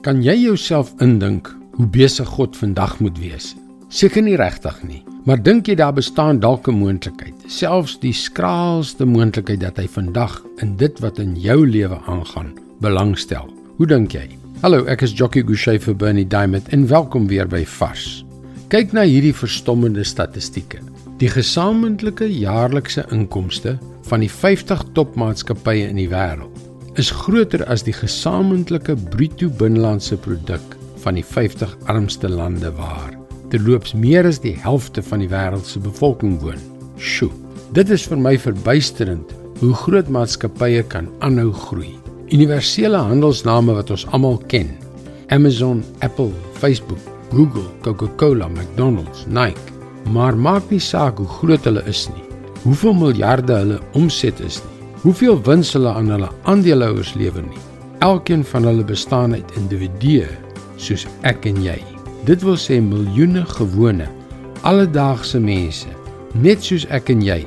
Kan jy jouself indink hoe besig God vandag moet wees? Seker nie regtig nie, maar dink jy daar bestaan dalk 'n moontlikheid, selfs die skraalste moontlikheid dat hy vandag in dit wat in jou lewe aangaan, belangstel? Hoe dink jy? Hallo, ek is Jockey Gouchee vir Bernie Diamond en welkom weer by Vars. Kyk na hierdie verstommende statistieke. Die gesamentlike jaarlikse inkomste van die 50 topmaatskappye in die wêreld is groter as die gesamentlike bruto binnelandse produk van die 50 armste lande waar terloops meer as die helfte van die wêreld se bevolking woon. Sjoe, dit is vir my verbuisterend hoe groot maatskappye kan aanhou groei. Universele handelsname wat ons almal ken. Amazon, Apple, Facebook, Google, Coca-Cola, McDonald's, Nike. Maar maak nie saak hoe groot hulle is nie. Hoeveel miljarde hulle omset is nie hoeveel wins hulle aan hulle aandeelhouers lewer nie. Elkeen van hulle bestaan uit individue soos ek en jy. Dit wil sê miljoene gewone, alledaagse mense, net soos ek en jy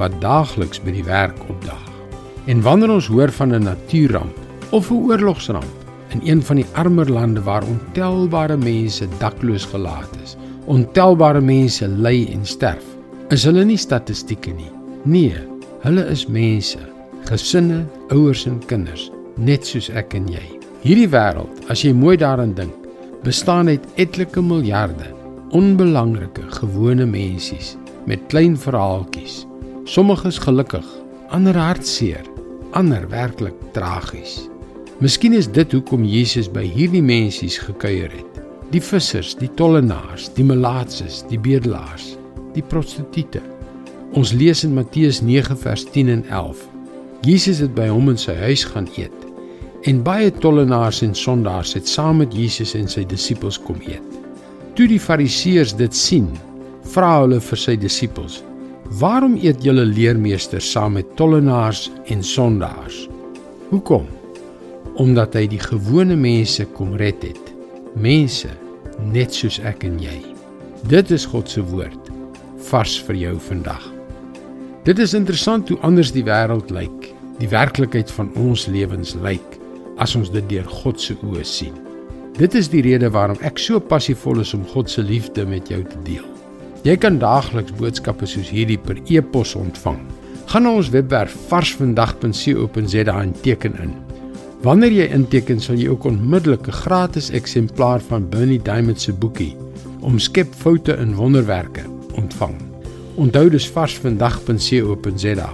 wat daagliks by die werk opdag. En wanneer ons hoor van 'n natuurramp of 'n oorlogsramp in een van die armer lande waar ontelbare mense dakloos gelaat is, ontelbare mense ly en sterf, is hulle nie statistieke nie. Nee, hulle is mense gesinne, ouers en kinders, net soos ek en jy. Hierdie wêreld, as jy mooi daaraan dink, bestaan uit etlike miljarde onbelangrike, gewone mensies met klein verhaaltjies. Sommiges gelukkig, ander hartseer, ander werklik tragies. Miskien is dit hoekom Jesus by hierdie mensies gekuier het. Die vissers, die tollenaars, die melaatses, die bedelaars, die prostituie. Ons lees in Matteus 9 vers 10 en 11 Jesus het by hom in sy huis gaan eet. En baie tollenaars en sondaars het saam met Jesus en sy disippels kom eet. Toe die Fariseërs dit sien, vra hulle vir sy disippels: "Waarom eet julle leermeester saam met tollenaars en sondaars?" Hoekom? Omdat hy die gewone mense kom red het. Mense net soos ek en jy. Dit is God se woord vars vir jou vandag. Dit is interessant hoe anders die wêreld lyk, die werklikheid van ons lewens lyk as ons dit deur God se oë sien. Dit is die rede waarom ek so passievol is om God se liefde met jou te deel. Jy kan daagliks boodskappe soos hierdie per e-pos ontvang. Gaan na ons webwerf varsvandag.co.za en teken in. Wanneer jy inteken, sal jy ook onmiddellik 'n gratis eksemplaar van Bernie Diamond se boekie Omskep foute in wonderwerke ontvang. Onthou dus varsvandag.co.za.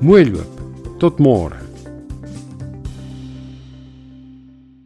Mooi loop. Tot môre.